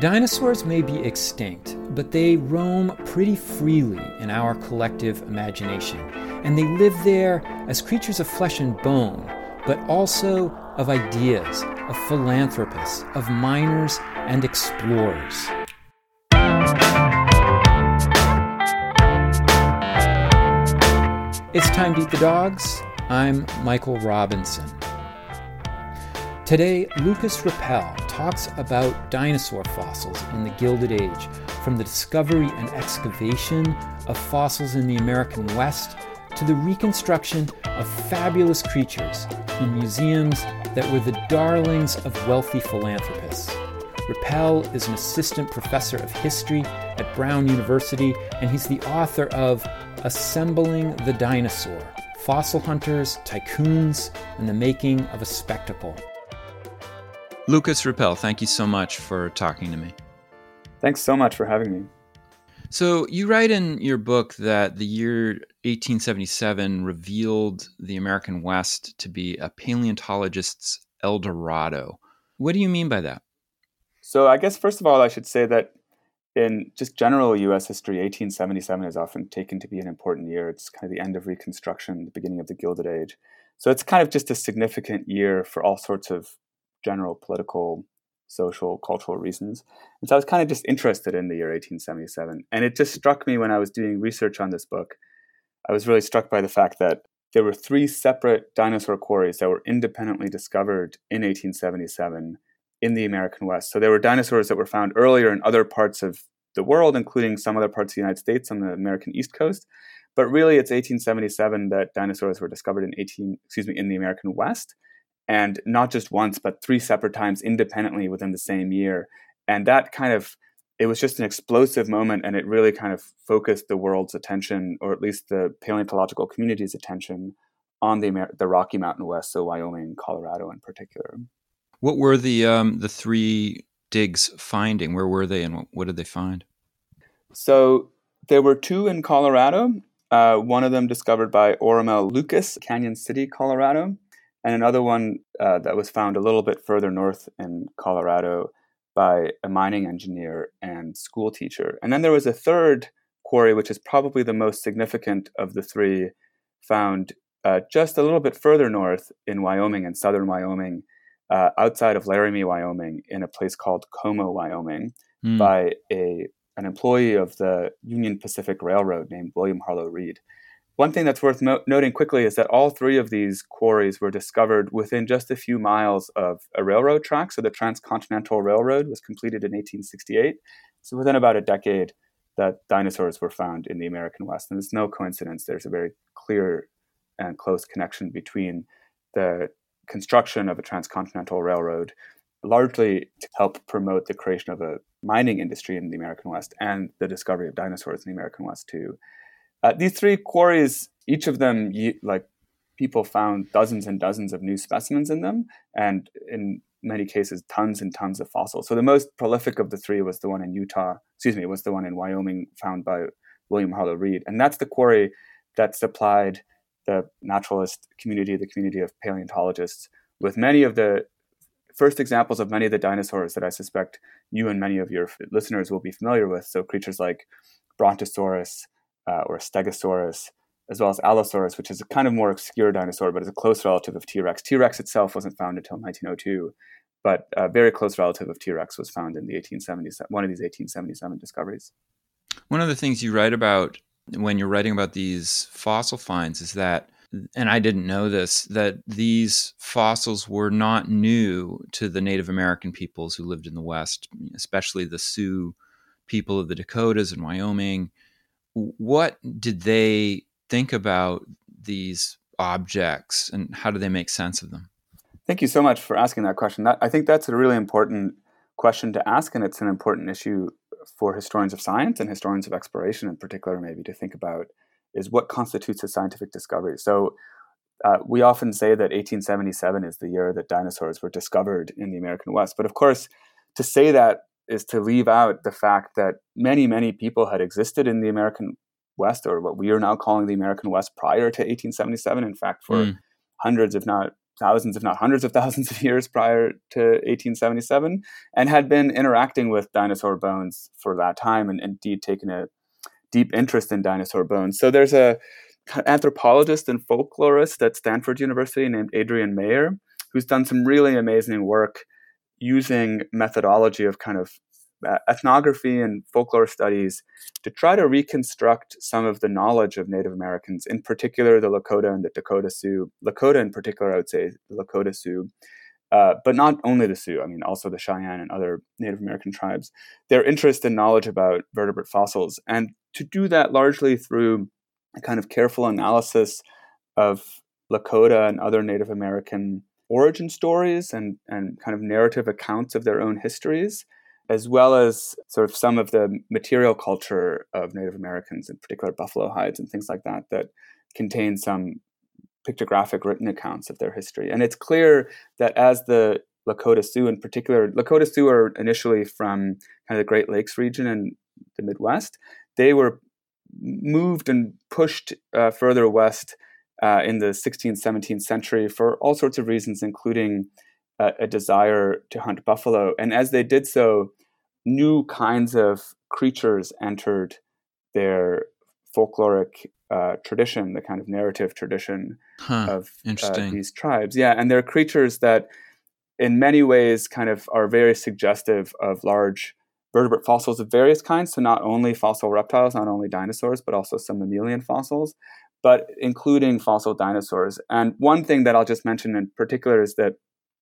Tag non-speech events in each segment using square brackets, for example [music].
Dinosaurs may be extinct, but they roam pretty freely in our collective imagination, and they live there as creatures of flesh and bone, but also of ideas, of philanthropists, of miners and explorers. It's time to eat the dogs. I'm Michael Robinson. Today, Lukas Rieppel talks about dinosaur fossils in the Gilded Age, from the discovery and excavation of fossils in the American West to the reconstruction of fabulous creatures in museums that were the darlings of wealthy philanthropists. Rieppel is an assistant professor of history at Brown University, and he's the author of Assembling the Dinosaur Fossil Hunters, Tycoons, and the Making of a Spectacle. Lukas Rieppel, thank you so much for talking to me. Thanks so much for having me. So, you write in your book that the year 1877 revealed the American West to be a paleontologist's El Dorado. What do you mean by that? So, I guess first of all, I should say that in just general US history, 1877 is often taken to be an important year. It's kind of the end of Reconstruction, the beginning of the Gilded Age. So, it's kind of just a significant year for all sorts of general political social, cultural reasons. And so I was kind of just interested in the year 1877. And it just struck me when I was doing research on this book, I was really struck by the fact that there were three separate dinosaur quarries that were independently discovered in 1877 in the American West. So there were dinosaurs that were found earlier in other parts of the world, including some other parts of the United States on the American East Coast. But really, it's 1877 that dinosaurs were discovered in 18, excuse me, in the American West and not just once, but three separate times independently within the same year. And that kind of it was just an explosive moment, and it really kind of focused the world's attention, or at least the paleontological community's attention, on the the Rocky Mountain West, so Wyoming, Colorado in particular. What were the um, the three digs finding? Where were they, and what, what did they find? So there were two in Colorado. Uh, one of them discovered by Oramel Lucas, Cañon City, Colorado, and another one uh, that was found a little bit further north in Colorado by a mining engineer and school teacher. And then there was a third quarry, which is probably the most significant of the three, found uh, just a little bit further north in Wyoming, in southern Wyoming, uh, outside of Laramie, Wyoming, in a place called Como, Wyoming, mm. by a an employee of the Union Pacific Railroad named William Harlow Reed. One thing that's worth mo- noting quickly is that all three of these quarries were discovered within just a few miles of a railroad track. So the Transcontinental Railroad was completed in 1868. So within about a decade, that dinosaurs were found in the American West. And it's no coincidence. There's a very clear and close connection between the construction of a transcontinental railroad, largely to help promote the creation of a mining industry in the American West, and the discovery of dinosaurs in the American West too. Uh, these three quarries, each of them, like people found dozens and dozens of new specimens in them, and in many cases, tons and tons of fossils. So the most prolific of the three was the one in Utah. Excuse me, was the one in Wyoming found by William Harlow Reed, and that's the quarry that supplied the naturalist community, the community of paleontologists, with many of the first examples of many of the dinosaurs that I suspect you and many of your listeners will be familiar with. So creatures like Brontosaurus, uh, or Stegosaurus, as well as Allosaurus, which is a kind of more obscure dinosaur, but is a close relative of T Rex. T Rex itself wasn't found until 1902, but a very close relative of T Rex was found in the 1870s, one of these 1877 discoveries. One of the things you write about when you're writing about these fossil finds is that, and I didn't know this, that these fossils were not new to the Native American peoples who lived in the West, especially the Sioux people of the Dakotas and Wyoming what did they think about these objects and how do they make sense of them? Thank you so much for asking that question. That, I think that's a really important question to ask, and it's an important issue for historians of science and historians of exploration in particular, maybe to think about is what constitutes a scientific discovery. So, uh, we often say that 1877 is the year that dinosaurs were discovered in the American West. But of course, to say that is to leave out the fact that many, many people had existed in the American West, or what we are now calling the American West, prior to 1877. In fact, for mm. hundreds, if not thousands, if not hundreds of thousands of years prior to 1877, and had been interacting with dinosaur bones for that time and indeed taken a deep interest in dinosaur bones. So there's a anthropologist and folklorist at Stanford University named Adrienne Mayor, who's done some really amazing work using methodology of kind of uh, ethnography and folklore studies to try to reconstruct some of the knowledge of Native Americans, in particular the Lakota and the Dakota Sioux. Lakota, in particular, I would say the Lakota Sioux, uh, but not only the Sioux, I mean, also the Cheyenne and other Native American tribes. Their interest and knowledge about vertebrate fossils, and to do that largely through a kind of careful analysis of Lakota and other Native American origin stories and, and kind of narrative accounts of their own histories, as well as sort of some of the material culture of Native Americans, in particular buffalo hides and things like that, that contain some pictographic written accounts of their history. And it's clear that as the Lakota Sioux, in particular, Lakota Sioux are initially from kind of the Great Lakes region in the Midwest. They were moved and pushed uh, further west uh, in the 16th, 17th century for all sorts of reasons, including uh, a desire to hunt buffalo. And as they did so, new kinds of creatures entered their folkloric uh, tradition, the kind of narrative tradition huh, of uh, these tribes. Yeah, and they're creatures that, in many ways, kind of are very suggestive of large vertebrate fossils of various kinds. So not only fossil reptiles, not only dinosaurs, but also some mammalian fossils, but including fossil dinosaurs. And one thing that I'll just mention in particular is that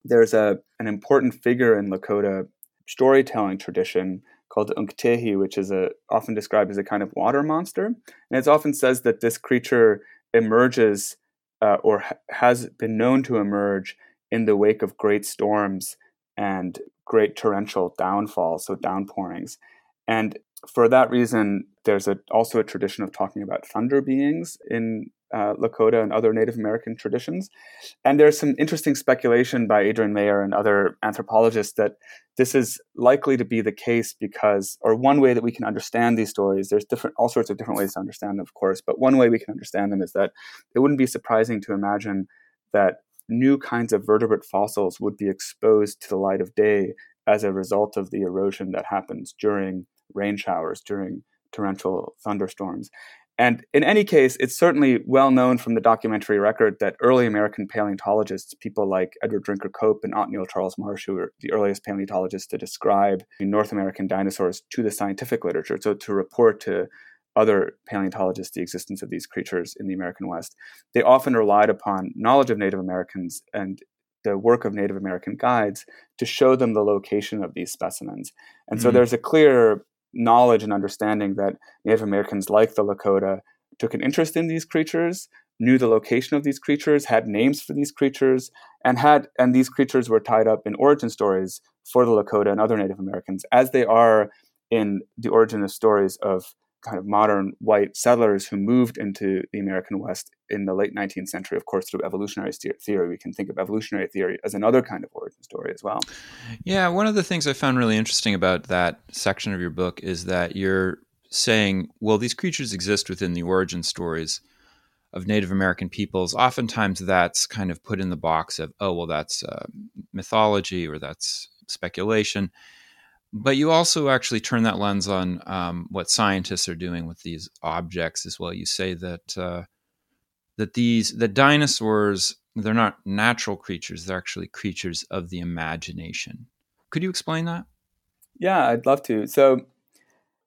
there's a an important figure in Lakota storytelling tradition called Unktehi, which is a, often described as a kind of water monster. And it often says that this creature emerges uh, or ha- has been known to emerge in the wake of great storms and great torrential downfalls, so downpourings. And for that reason, there's a, also a tradition of talking about thunder beings in uh, Lakota and other Native American traditions. And there's some interesting speculation by Adrienne Mayor and other anthropologists that this is likely to be the case because, or one way that we can understand these stories, there's different, all sorts of different ways to understand them, of course, but one way we can understand them is that it wouldn't be surprising to imagine that new kinds of vertebrate fossils would be exposed to the light of day as a result of the erosion that happens during rain showers, during torrential thunderstorms. And in any case, it's certainly well known from the documentary record that early American paleontologists, people like Edward Drinker Cope and Othniel Charles Marsh, who were the earliest paleontologists to describe North American dinosaurs to the scientific literature, so to report to other paleontologists the existence of these creatures in the American West, they often relied upon knowledge of Native Americans and the work of Native American guides to show them the location of these specimens. And mm-hmm. so there's a clear knowledge and understanding that Native Americans, like the Lakota, took an interest in these creatures, knew the location of these creatures, had names for these creatures, and had and these creatures were tied up in origin stories for the Lakota and other Native Americans, as they are in the origin of stories of kind of modern white settlers who moved into the American West in the late 19th century, of course, through evolutionary theory. We can think of evolutionary theory as another kind of origin story as well. Yeah, one of the things I found really interesting about that section of your book is that you're saying, well, these creatures exist within the origin stories of Native American peoples. Oftentimes that's kind of put in the box of, oh, well, that's uh, mythology or that's speculation but you also actually turn that lens on um, what scientists are doing with these objects as well. You say that uh, that these the dinosaurs they're not natural creatures; they're actually creatures of the imagination. Could you explain that? Yeah, I'd love to. So,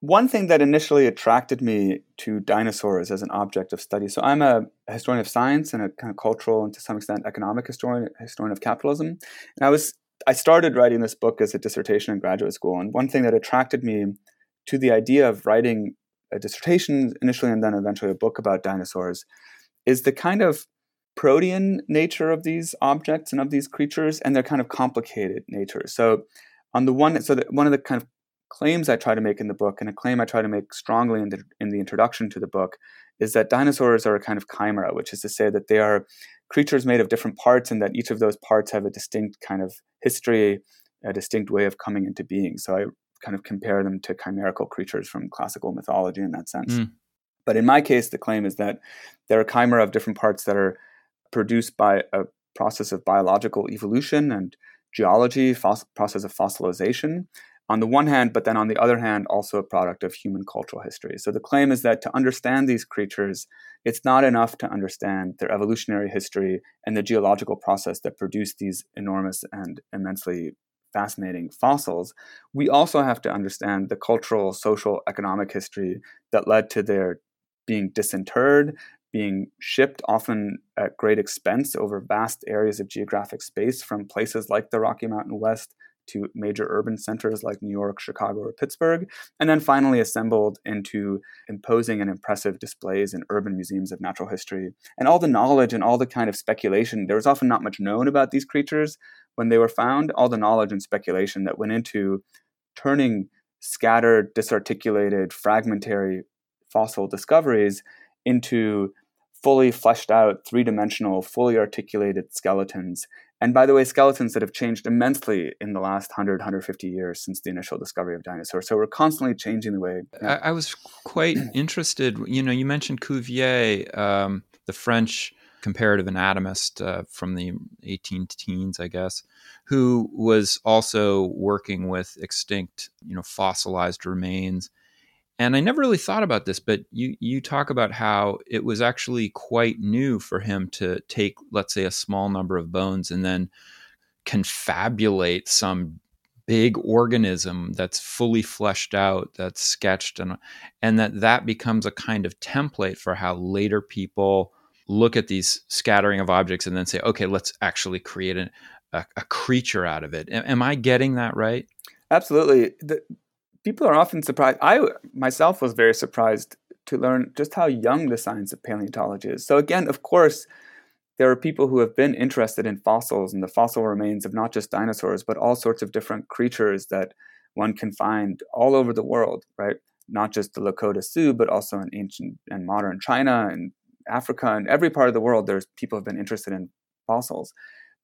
one thing that initially attracted me to dinosaurs as an object of study. So, I'm a, historian of science and a kind of cultural and to some extent economic historian, historian of capitalism. And I was I started writing this book as a dissertation in graduate school, and one thing that attracted me to the idea of writing a dissertation initially and then eventually a book about dinosaurs is the kind of protean nature of these objects and of these creatures and their kind of complicated nature. So, on the one, so that one of the kind of claims I try to make in the book, and a claim I try to make strongly in the in the introduction to the book, is that dinosaurs are a kind of chimera, which is to say that they are creatures made of different parts and that each of those parts have a distinct kind of history, a distinct way of coming into being. So I kind of compare them to chimerical creatures from classical mythology in that sense. Mm. But in my case, the claim is that they're a chimera of different parts that are produced by a process of biological evolution and geology, fos- process of fossilization on the one hand, but then on the other hand, also a product of human cultural history. So the claim is that to understand these creatures, it's not enough to understand their evolutionary history and the geological process that produced these enormous and immensely fascinating fossils. We also have to understand the cultural, social, economic history that led to their being disinterred, being shipped often at great expense over vast areas of geographic space from places like the Rocky Mountain West to major urban centers like New York, Chicago, or Pittsburgh, and then finally assembled into imposing and impressive displays in urban museums of natural history. And all the knowledge and all the kind of speculation, there was often not much known about these creatures when they were found, all the knowledge and speculation that went into turning scattered, disarticulated, fragmentary fossil discoveries into fully fleshed out, three dimensional, fully articulated skeletons and by the way, skeletons that have changed immensely in the last 100, 150 years since the initial discovery of dinosaurs. So we're constantly changing the way. Yeah. I, I, was quite [clears throat] interested. You know, you mentioned Cuvier, um, the French comparative anatomist uh, from the 18 teens, I guess, who was also working with extinct, you know, fossilized remains and I never really thought about this, but you you talk about how it was actually quite new for him to take, let's say, a small number of bones and then confabulate some big organism that's fully fleshed out, that's sketched, and and that that becomes a kind of template for how later people look at these scattering of objects and then say, okay, let's actually create a, a, a creature out of it. Am, am I getting that right? Absolutely. The, people are often surprised. I myself was very surprised to learn just how young the science of paleontology is. So, again, of course, there are people who have been interested in fossils and the fossil remains of not just dinosaurs, but all sorts of different creatures that one can find all over the world, right? Not just the Lakota Sioux, but also in ancient and modern China and Africa and every part of the world. There's people have been interested in fossils.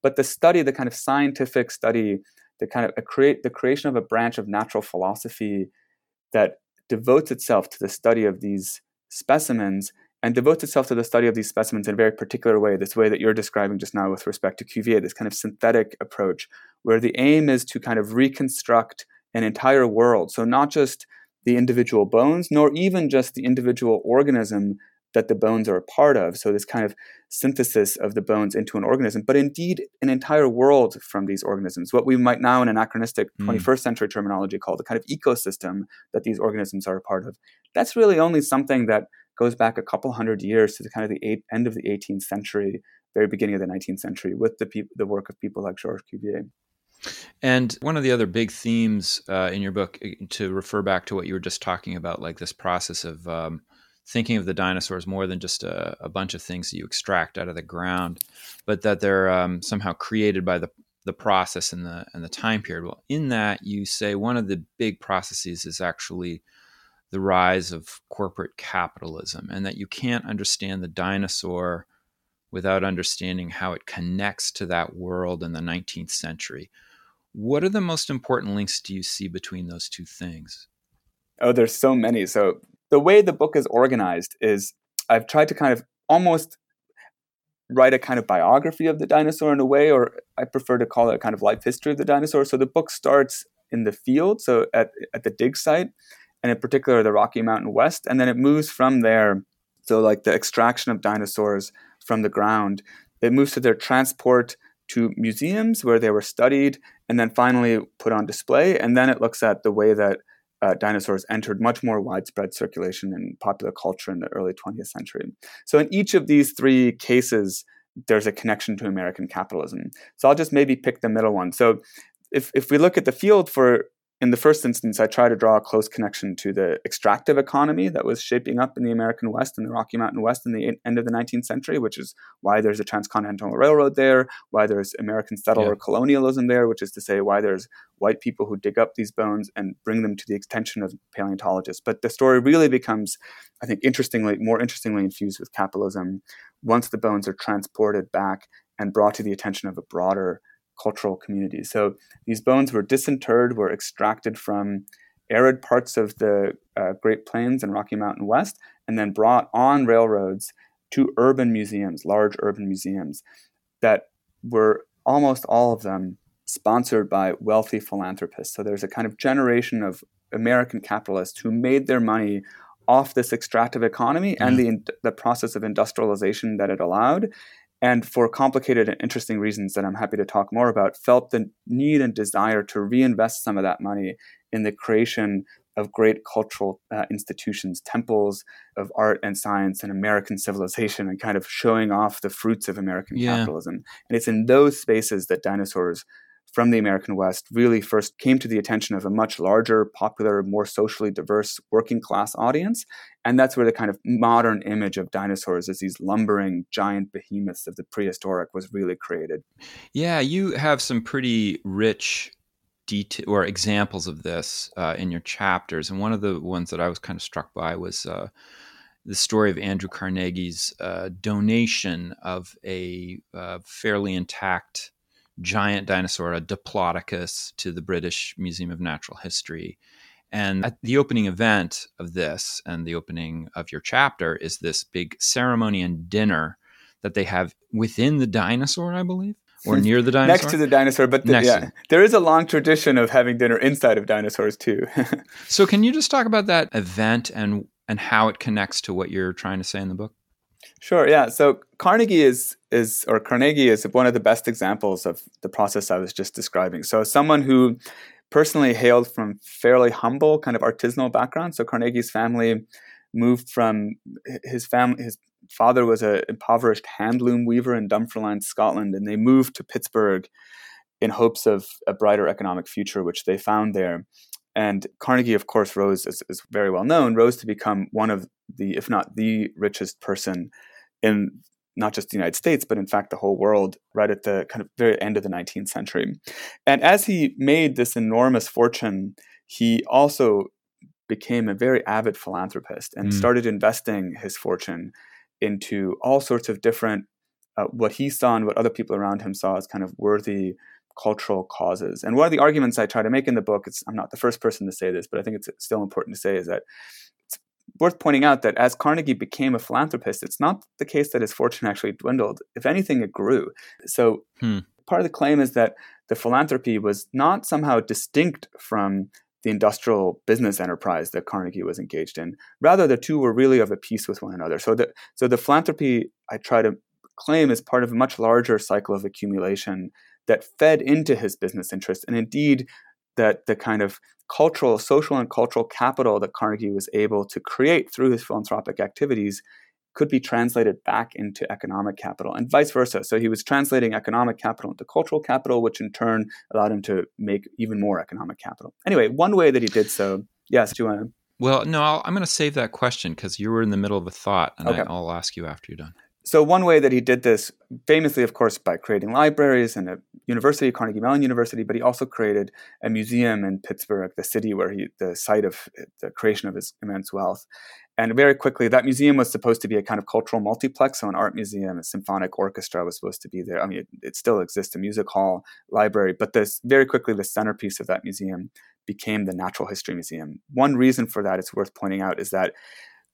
But the study, the kind of scientific study the kind of create the creation of a branch of natural philosophy that devotes itself to the study of these specimens and devotes itself to the study of these specimens in a very particular way, this way that you're describing just now with respect to Cuvier, this kind of synthetic approach, where the aim is to kind of reconstruct an entire world. So, not just the individual bones, nor even just the individual organism that the bones are a part of. So, this kind of synthesis of the bones into an organism, but indeed an entire world from these organisms. What we might now, in anachronistic mm. 21st century terminology, call the kind of ecosystem that these organisms are a part of. That's really only something that goes back a couple hundred years to the kind of the eight, end of the 18th century, very beginning of the 19th century, with the, pe- the work of people like Georges Cuvier. And one of the other big themes uh, in your book, uh, to refer back to what you were just talking about, like this process of um, thinking of the dinosaurs more than just a, a, bunch of things that you extract out of the ground, but that they're um, somehow created by the the process and the and the time period. Well, in that you say one of the big processes is actually the rise of corporate capitalism, and that you can't understand the dinosaur without understanding how it connects to that world in the 19th century. What are the most important links do you see between those two things? Oh, there's so many. So the way the book is organized is I've tried to kind of almost write a kind of biography of the dinosaur in a way, or I prefer to call it a kind of life history of the dinosaur. So the book starts in the field, so at, at the dig site, and in particular the Rocky Mountain West, and then it moves from there. So, like the extraction of dinosaurs from the ground, it moves to their transport to museums where they were studied and then finally put on display. And then it looks at the way that uh, dinosaurs entered much more widespread circulation in popular culture in the early 20th century. So, in each of these three cases, there's a connection to American capitalism. So, I'll just maybe pick the middle one. So, if, if we look at the field for in the first instance, I try to draw a close connection to the extractive economy that was shaping up in the American West and the Rocky Mountain West in the end of the 19th century, which is why there's a transcontinental railroad there, why there's American settler yeah. colonialism there, which is to say why there's white people who dig up these bones and bring them to the attention of paleontologists. But the story really becomes, I think, interestingly, more interestingly infused with capitalism once the bones are transported back and brought to the attention of a broader cultural communities. So these bones were disinterred, were extracted from arid parts of the uh, Great Plains and Rocky Mountain West, and then brought on railroads to urban museums, large urban museums that were almost all of them sponsored by wealthy philanthropists. So there's a kind of generation of American capitalists who made their money off this extractive economy and the the process of industrialization that it allowed and for complicated and interesting reasons that I'm happy to talk more about, felt the need and desire to reinvest some of that money in the creation of great cultural uh, institutions, temples of art and science and American civilization, and kind of showing off the fruits of American yeah. capitalism. And it's in those spaces that dinosaurs from the American West really first came to the attention of a much larger, popular, more socially diverse working class audience. And that's where the kind of modern image of dinosaurs as these lumbering giant behemoths of the prehistoric was really created. Yeah, you have some pretty rich detail or examples of this uh, in your chapters. And one of the ones that I was kind of struck by was uh, the story of Andrew Carnegie's uh, donation of a uh, fairly intact giant dinosaur, a Diplodocus, to the British Museum of Natural History. And at the opening event of this and the opening of your chapter is this big ceremony and dinner that they have within the dinosaur, I believe, or [laughs] near the dinosaur. Next to the dinosaur, but the, yeah, there is a long tradition of having dinner inside of dinosaurs too. [laughs] so, can you just talk about that event and and how it connects to what you're trying to say in the book? Sure. Yeah. So Carnegie is is or Carnegie is one of the best examples of the process I was just describing. So someone who personally hailed from fairly humble kind of artisanal background. So Carnegie's family moved from his family his father was an impoverished handloom weaver in Dunfermline, Scotland, and they moved to Pittsburgh in hopes of a brighter economic future, which they found there. And Carnegie, of course, rose, as is very well known, rose to become one of the, if not the richest person in not just the United States, but in fact the whole world, right at the kind of very end of the 19th century. And as he made this enormous fortune, he also became a very avid philanthropist and mm. started investing his fortune into all sorts of different, uh, what he saw and what other people around him saw as kind of worthy cultural causes. And one of the arguments I try to make in the book, I'm not the first person to say this, but I think it's still important to say, is that worth pointing out that as Carnegie became a philanthropist, it's not the case that his fortune actually dwindled. If anything, it grew. So hmm. part of the claim is that the philanthropy was not somehow distinct from the industrial business enterprise that Carnegie was engaged in. Rather, the two were really of a piece with one another. So the so the philanthropy I try to claim is part of a much larger cycle of accumulation that fed into his business interests, and indeed that the kind of cultural, social, and cultural capital that Carnegie was able to create through his philanthropic activities could be translated back into economic capital and vice versa. So he was translating economic capital into cultural capital, which in turn allowed him to make even more economic capital. Anyway, one way that he did so, yes, do you want to? Well, no, i am going to save that question because you were in the middle of a thought, and okay. I, I'll ask you after you're done. So one way that he did this, famously, of course, by creating libraries and a university, Carnegie Mellon University, but he also created a museum in Pittsburgh, the city where he, the site of the creation of his immense wealth. And very quickly, that museum was supposed to be a kind of cultural multiplex, so an art museum, a symphonic orchestra was supposed to be there. I mean, it, it still exists, a music hall, library, but this very quickly, the centerpiece of that museum became the Natural History Museum. One reason for that, it's worth pointing out, is that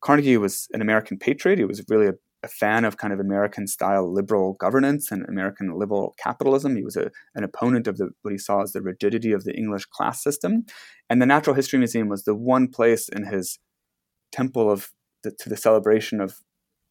Carnegie was an American patriot. He was really a a fan of kind of American style liberal governance and American liberal capitalism. He was a, an opponent of the, what he saw as the rigidity of the English class system. And the Natural History Museum was the one place in his temple of the, to the celebration of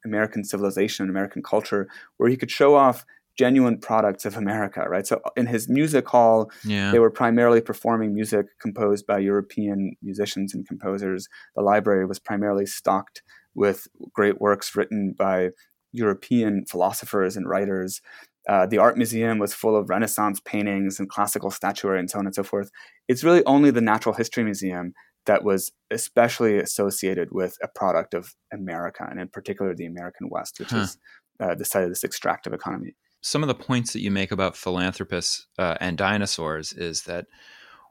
American civilization and American culture where he could show off genuine products of America, right? So in his music hall, yeah. they were primarily performing music composed by European musicians and composers. The library was primarily stocked with great works written by European philosophers and writers. Uh, the art museum was full of Renaissance paintings and classical statuary and so on and so forth. It's really only the Natural History Museum that was especially associated with a product of America, and in particular the American West, which huh. is uh, the site of this extractive economy. Some of the points that you make about philanthropists uh, and dinosaurs is that,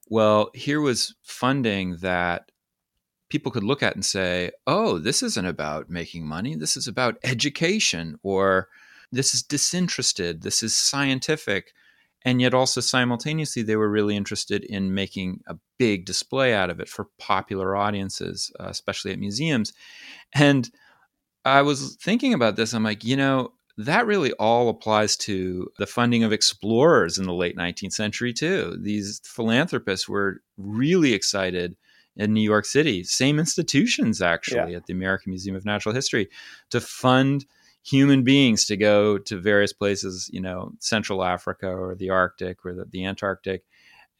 well, here was funding that people could look at and say, oh, this isn't about making money. This is about education, or this is disinterested. This is scientific. And yet, also simultaneously, they were really interested in making a big display out of it for popular audiences, uh, especially at museums. And I was thinking about this. I'm like, you know, that really all applies to the funding of explorers in the late 19th century, too. These philanthropists were really excited in New York City, same institutions actually yeah. at the American Museum of Natural History, to fund human beings to go to various places, you know, Central Africa or the Arctic or the, the Antarctic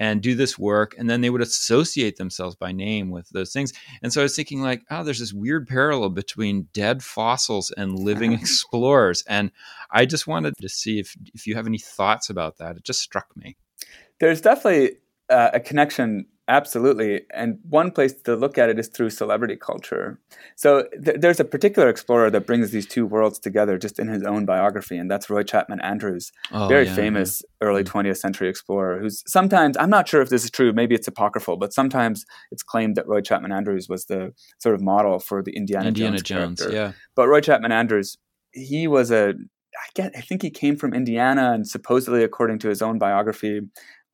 and do this work. And then they would associate themselves by name with those things. And so i was thinking like oh there's this weird parallel between dead fossils and living explorers. And i just wanted to see if if you have any thoughts about that. It just struck me. There's definitely uh, a connection Absolutely. And one place to look at it is through celebrity culture. So th- there's a particular explorer that brings these two worlds together just in his own biography, and that's Roy Chapman Andrews, oh, very yeah, famous yeah. early 20th mm. century explorer who's sometimes, I'm not sure if this is true, maybe it's apocryphal, but sometimes it's claimed that Roy Chapman Andrews was the sort of model for the Indiana, Indiana Jones, Jones yeah. But Roy Chapman Andrews, he was a I get I think he came from Indiana and supposedly according to his own biography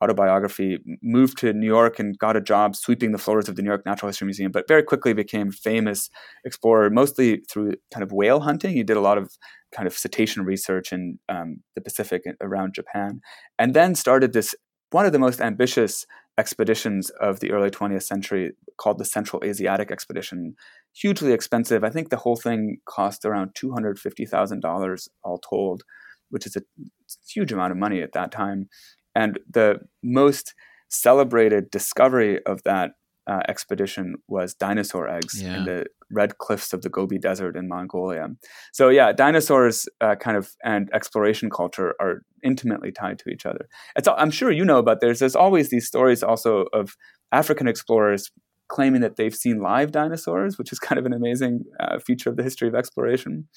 autobiography, moved to New York and got a job sweeping the floors of the New York Natural History Museum, but very quickly became famous explorer, mostly through kind of whale hunting. He did a lot of kind of cetacean research in um, the Pacific around Japan, and then started this one of the most ambitious expeditions of the early 20th century called the Central Asiatic Expedition. Hugely expensive. I think the whole thing cost around $250,000 all told, which is a huge amount of money at that time. And the most celebrated discovery of that uh, expedition was dinosaur eggs yeah. in the red cliffs of the Gobi Desert in Mongolia. So yeah, dinosaurs uh, kind of and exploration culture are intimately tied to each other. It's, I'm sure you know about this. There's always these stories also of African explorers claiming that they've seen live dinosaurs, which is [laughs] kind of an amazing uh, feature of the history of exploration,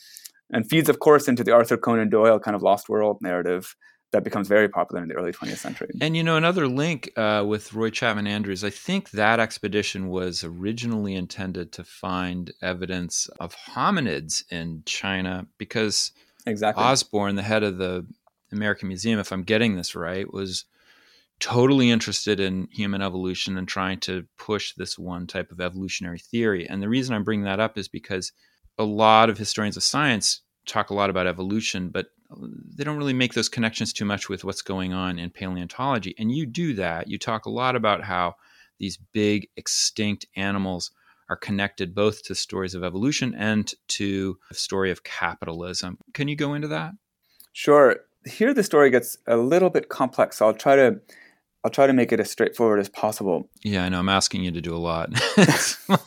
and feeds, of course, into the Arthur Conan Doyle kind of lost world narrative that becomes very popular in the early 20th century. And you know, another link uh, with Roy Chapman Andrews, I think that expedition was originally intended to find evidence of hominids in China because exactly. Osborn, the head of the American Museum, if I'm getting this right, was totally interested in human evolution and trying to push this one type of evolutionary theory. And the reason I'm bringing that up is because a lot of historians of science talk a lot about evolution, but they don't really make those connections too much with what's going on in paleontology. And you do that. You talk a lot about how these big extinct animals are connected both to stories of evolution and to the story of capitalism. Can you go into that? Sure. Here the story gets a little bit complex. So I'll try to I'll try to make it as straightforward as possible. Yeah, I know. I'm asking you to do a lot. [laughs] [laughs] small,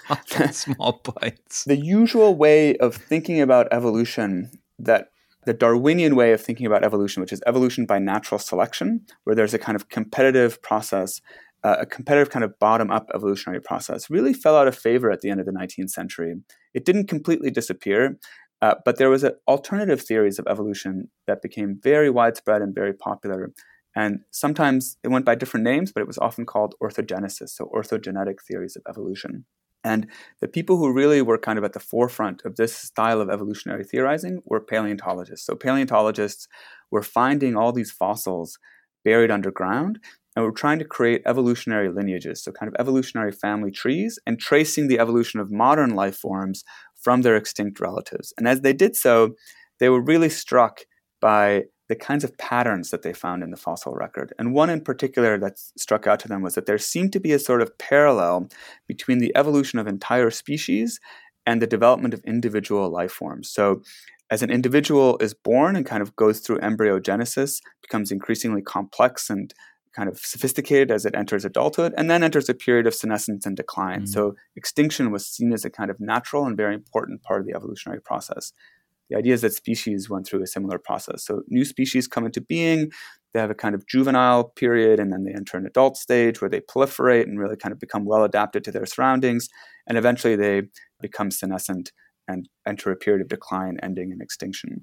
small bites. The usual way of thinking about evolution that the Darwinian way of thinking about evolution, which is evolution by natural selection, where there's a kind of competitive process, uh, a competitive kind of bottom up evolutionary process, really fell out of favor at the end of the 19th century. It didn't completely disappear, uh, but there was a, alternative theories of evolution that became very widespread and very popular. And sometimes it went by different names, but it was often called orthogenesis, so orthogenetic theories of evolution. And the people who really were kind of at the forefront of this style of evolutionary theorizing were paleontologists. So paleontologists were finding all these fossils buried underground and were trying to create evolutionary lineages, so kind of evolutionary family trees, and tracing the evolution of modern life forms from their extinct relatives. And as they did so, they were really struck by the kinds of patterns that they found in the fossil record. And one in particular that struck out to them was that there seemed to be a sort of parallel between the evolution of entire species and the development of individual life forms. So, as an individual is born and kind of goes through embryogenesis, becomes increasingly complex and kind of sophisticated as it enters adulthood, and then enters a period of senescence and decline. Mm-hmm. So, extinction was seen as a kind of natural and very important part of the evolutionary process. The idea is that species went through a similar process. So new species come into being, they have a kind of juvenile period, and then they enter an adult stage where they proliferate and really kind of become well adapted to their surroundings. And eventually they become senescent and enter a period of decline, ending in extinction.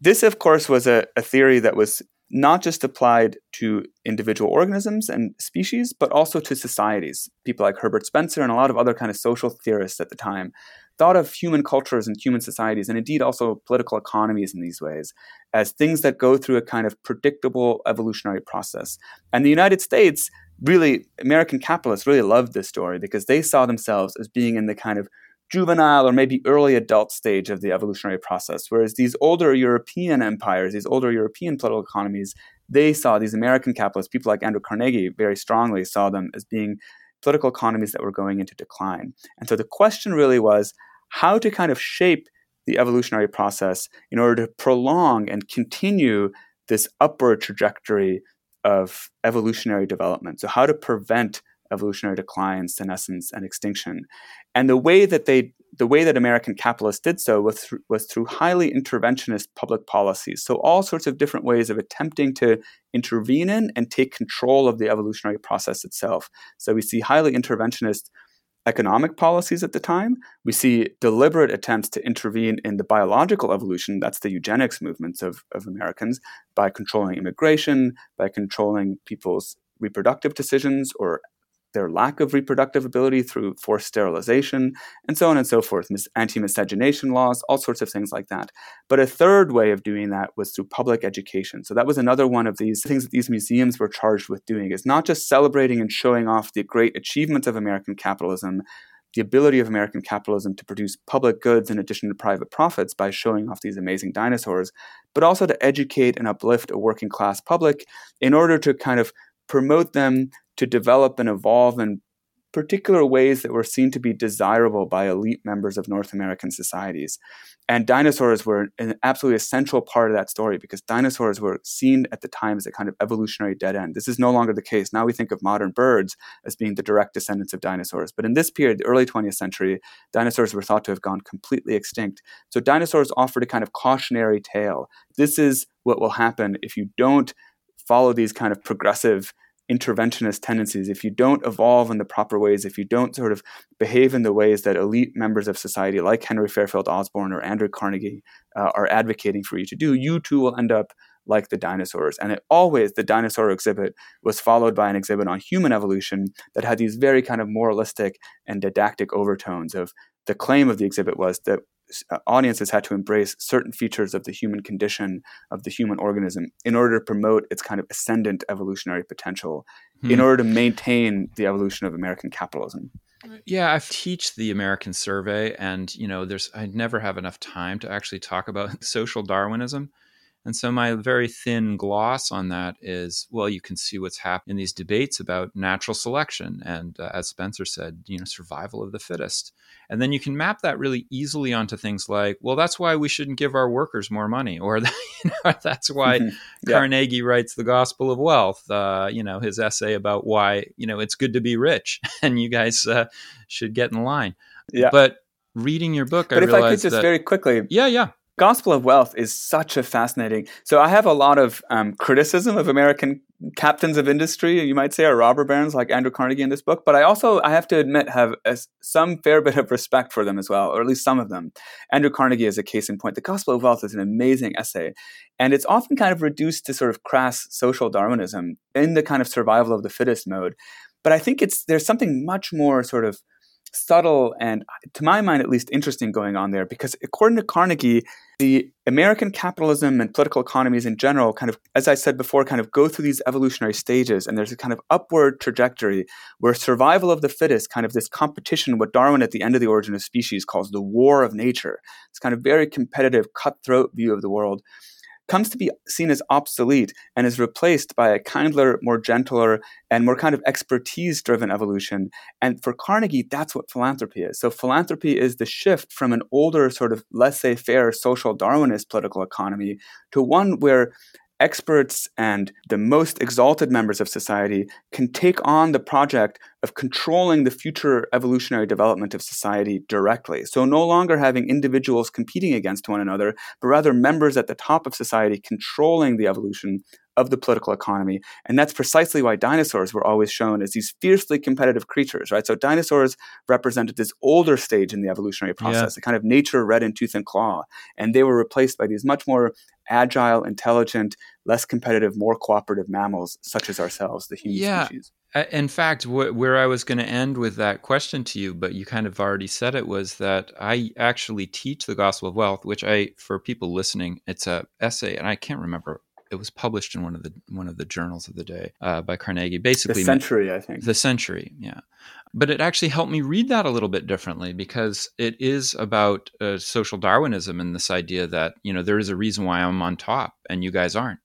This, of course, was a, a theory that was not just applied to individual organisms and species, but also to societies. People like Herbert Spencer and a lot of other kind of social theorists at the time thought of human cultures and human societies, and indeed also political economies in these ways, as things that go through a kind of predictable evolutionary process. And the United States really, American capitalists really loved this story because they saw themselves as being in the kind of juvenile or maybe early adult stage of the evolutionary process. Whereas these older European empires, these older European political economies, they saw these American capitalists, people like Andrew Carnegie very strongly saw them as being political economies that were going into decline. And so the question really was how to kind of shape the evolutionary process in order to prolong and continue this upward trajectory of evolutionary development. So, how to prevent evolutionary decline, senescence, and extinction. And the way that they the way that American capitalists did so was through, was through highly interventionist public policies. So all sorts of different ways of attempting to intervene in and take control of the evolutionary process itself. So we see highly interventionist economic policies at the time. We see deliberate attempts to intervene in the biological evolution, that's the eugenics movements of, of Americans, by controlling immigration, by controlling people's reproductive decisions or their lack of reproductive ability through forced sterilization, and so on and so forth, anti miscegenation laws, all sorts of things like that. But a third way of doing that was through public education. So that was another one of these things that these museums were charged with doing is not just celebrating and showing off the great achievements of American capitalism, the ability of American capitalism to produce public goods in addition to private profits by showing off these amazing dinosaurs, but also to educate and uplift a working class public in order to kind of promote them to develop and evolve in particular ways that were seen to be desirable by elite members of North American societies. And dinosaurs were an absolutely essential part of that story because dinosaurs were seen at the time as a kind of evolutionary dead end. This is no longer the case. Now we think of modern birds as being the direct descendants of dinosaurs. But in this period, the early 20th century, dinosaurs were thought to have gone completely extinct. So dinosaurs offered a kind of cautionary tale. This is what will happen if you don't follow these kind of progressive interventionist tendencies, if you don't evolve in the proper ways, if you don't sort of behave in the ways that elite members of society like Henry Fairfield Osborn or Andrew Carnegie uh, are advocating for you to do, you too will end up like the dinosaurs. And it always, the dinosaur exhibit was followed by an exhibit on human evolution that had these very kind of moralistic and didactic overtones of the claim of the exhibit was that audiences had to embrace certain features of the human condition of the human organism in order to promote its kind of ascendant evolutionary potential hmm. in order to maintain the evolution of american capitalism yeah i teach the american survey and you know there's i never have enough time to actually talk about [laughs] social darwinism and so my very thin gloss on that is, well, you can see what's happening in these debates about natural selection and, uh, as Spencer said, you know, survival of the fittest. And then you can map that really easily onto things like, well, that's why we shouldn't give our workers more money, or [laughs] you know, that's [laughs] why mm-hmm. yeah. Carnegie writes the Gospel of Wealth. Uh, you know, his essay about why you know it's good to be rich, [laughs] and you guys uh, should get in line. Yeah. But reading your book, but I if I could just that, very quickly, yeah, yeah, Gospel of Wealth is such a fascinating. So I have a lot of um, criticism of American captains of industry, you might say, or robber barons like Andrew Carnegie in this book. But I also, I have to admit, have a, some fair bit of respect for them as well, or at least some of them. Andrew Carnegie is a case in point. The Gospel of Wealth is an amazing essay, and it's often kind of reduced to sort of crass social Darwinism in the kind of survival of the fittest mode. But I think it's there's something much more sort of subtle and, to my mind at least, interesting going on there because according to Carnegie, the American capitalism and political economies in general kind of, as I said before, kind of go through these evolutionary stages and there's a kind of upward trajectory where survival of the fittest, kind of this competition, what Darwin at the end of the origin of species calls the war of nature. It's kind of very competitive, cutthroat view of the world comes to be seen as obsolete and is replaced by a kindler, more gentler, and more kind of expertise driven evolution. And for Carnegie, that's what philanthropy is. So philanthropy is the shift from an older, sort of laissez faire social Darwinist political economy to one where experts and the most exalted members of society can take on the project of controlling the future evolutionary development of society directly. So, no longer having individuals competing against one another, but rather members at the top of society controlling the evolution of the political economy. And that's precisely why dinosaurs were always shown as these fiercely competitive creatures, right? So dinosaurs represented this older stage in the evolutionary process, yeah. a kind of nature red in tooth and claw. And they were replaced by these much more agile, intelligent, less competitive, more cooperative mammals, such as ourselves, the human yeah. species. In fact, wh- where I was going to end with that question to you, but you kind of already said it, was that I actually teach the Gospel of Wealth, which I, for people listening, it's a essay, and I can't remember it was published in one of the one of the journals of the day uh, by Carnegie. Basically, the Century, I think. The Century, yeah. But it actually helped me read that a little bit differently because it is about uh, social Darwinism and this idea that you know there is a reason why I'm on top and you guys aren't.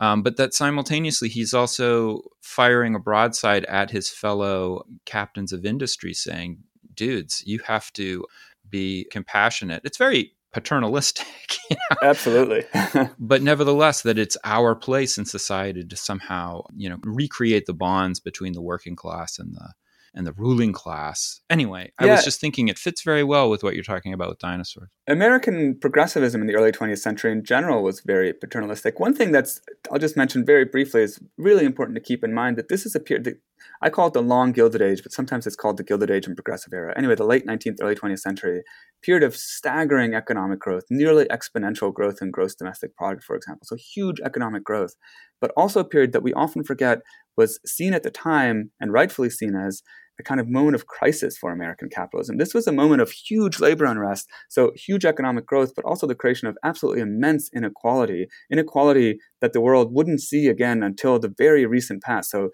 Um, but that simultaneously he's also firing a broadside at his fellow captains of industry, saying, "Dudes, you have to be compassionate." It's very paternalistic. [laughs] You know? Absolutely. [laughs] but nevertheless, that it's our place in society to somehow, you know, recreate the bonds between the working class and the and the ruling class. Anyway, I was just thinking it fits very well with what you're talking about with dinosaurs. American progressivism in the early 20th century in general was very paternalistic. One thing that's I'll just mention very briefly is really important to keep in mind that this is a period I call it the long Gilded Age, but sometimes it's called the Gilded Age and Progressive Era. Anyway, the late 19th, early 20th century period of staggering economic growth, nearly exponential growth in gross domestic product, for example. So huge economic growth, but also a period that we often forget was seen at the time and rightfully seen as a kind of moment of crisis for American capitalism. This was a moment of huge labor unrest, so huge economic growth, but also the creation of absolutely immense inequality, inequality that the world wouldn't see again until the very recent past. So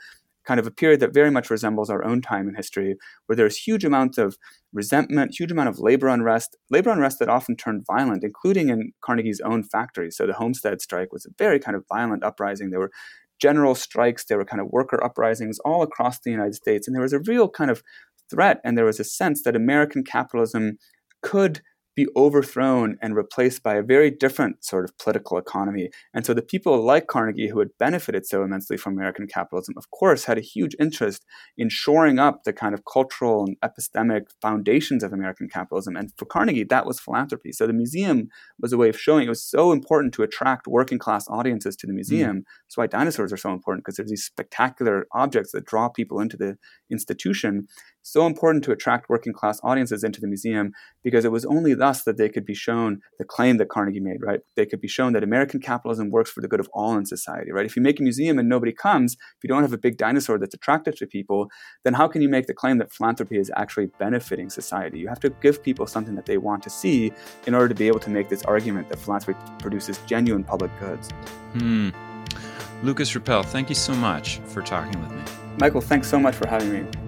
kind of a period that very much resembles our own time in history, where there's huge amounts of resentment, huge amount of labor unrest, labor unrest that often turned violent, including in Carnegie's own factory. So the Homestead strike was a very kind of violent uprising. There were general strikes, there were kind of worker uprisings all across the United States, and there was a real kind of threat, and there was a sense that American capitalism could be overthrown and replaced by a very different sort of political economy. And so the people like Carnegie, who had benefited so immensely from American capitalism, of course, had a huge interest in shoring up the kind of cultural and epistemic foundations of American capitalism. And for Carnegie, that was philanthropy. So the museum was a way of showing it was so important to attract working class audiences to the museum. Mm. That's why dinosaurs are so important, because there's these spectacular objects that draw people into the institution so important to attract working class audiences into the museum because it was only thus that they could be shown the claim that Carnegie made, right? They could be shown that American capitalism works for the good of all in society, right? If you make a museum and nobody comes, if you don't have a big dinosaur that's attractive to people, then how can you make the claim that philanthropy is actually benefiting society? You have to give people something that they want to see in order to be able to make this argument that philanthropy produces genuine public goods. Hmm. Lukas Rieppel, thank you so much for talking with me. Michael, thanks so much for having me.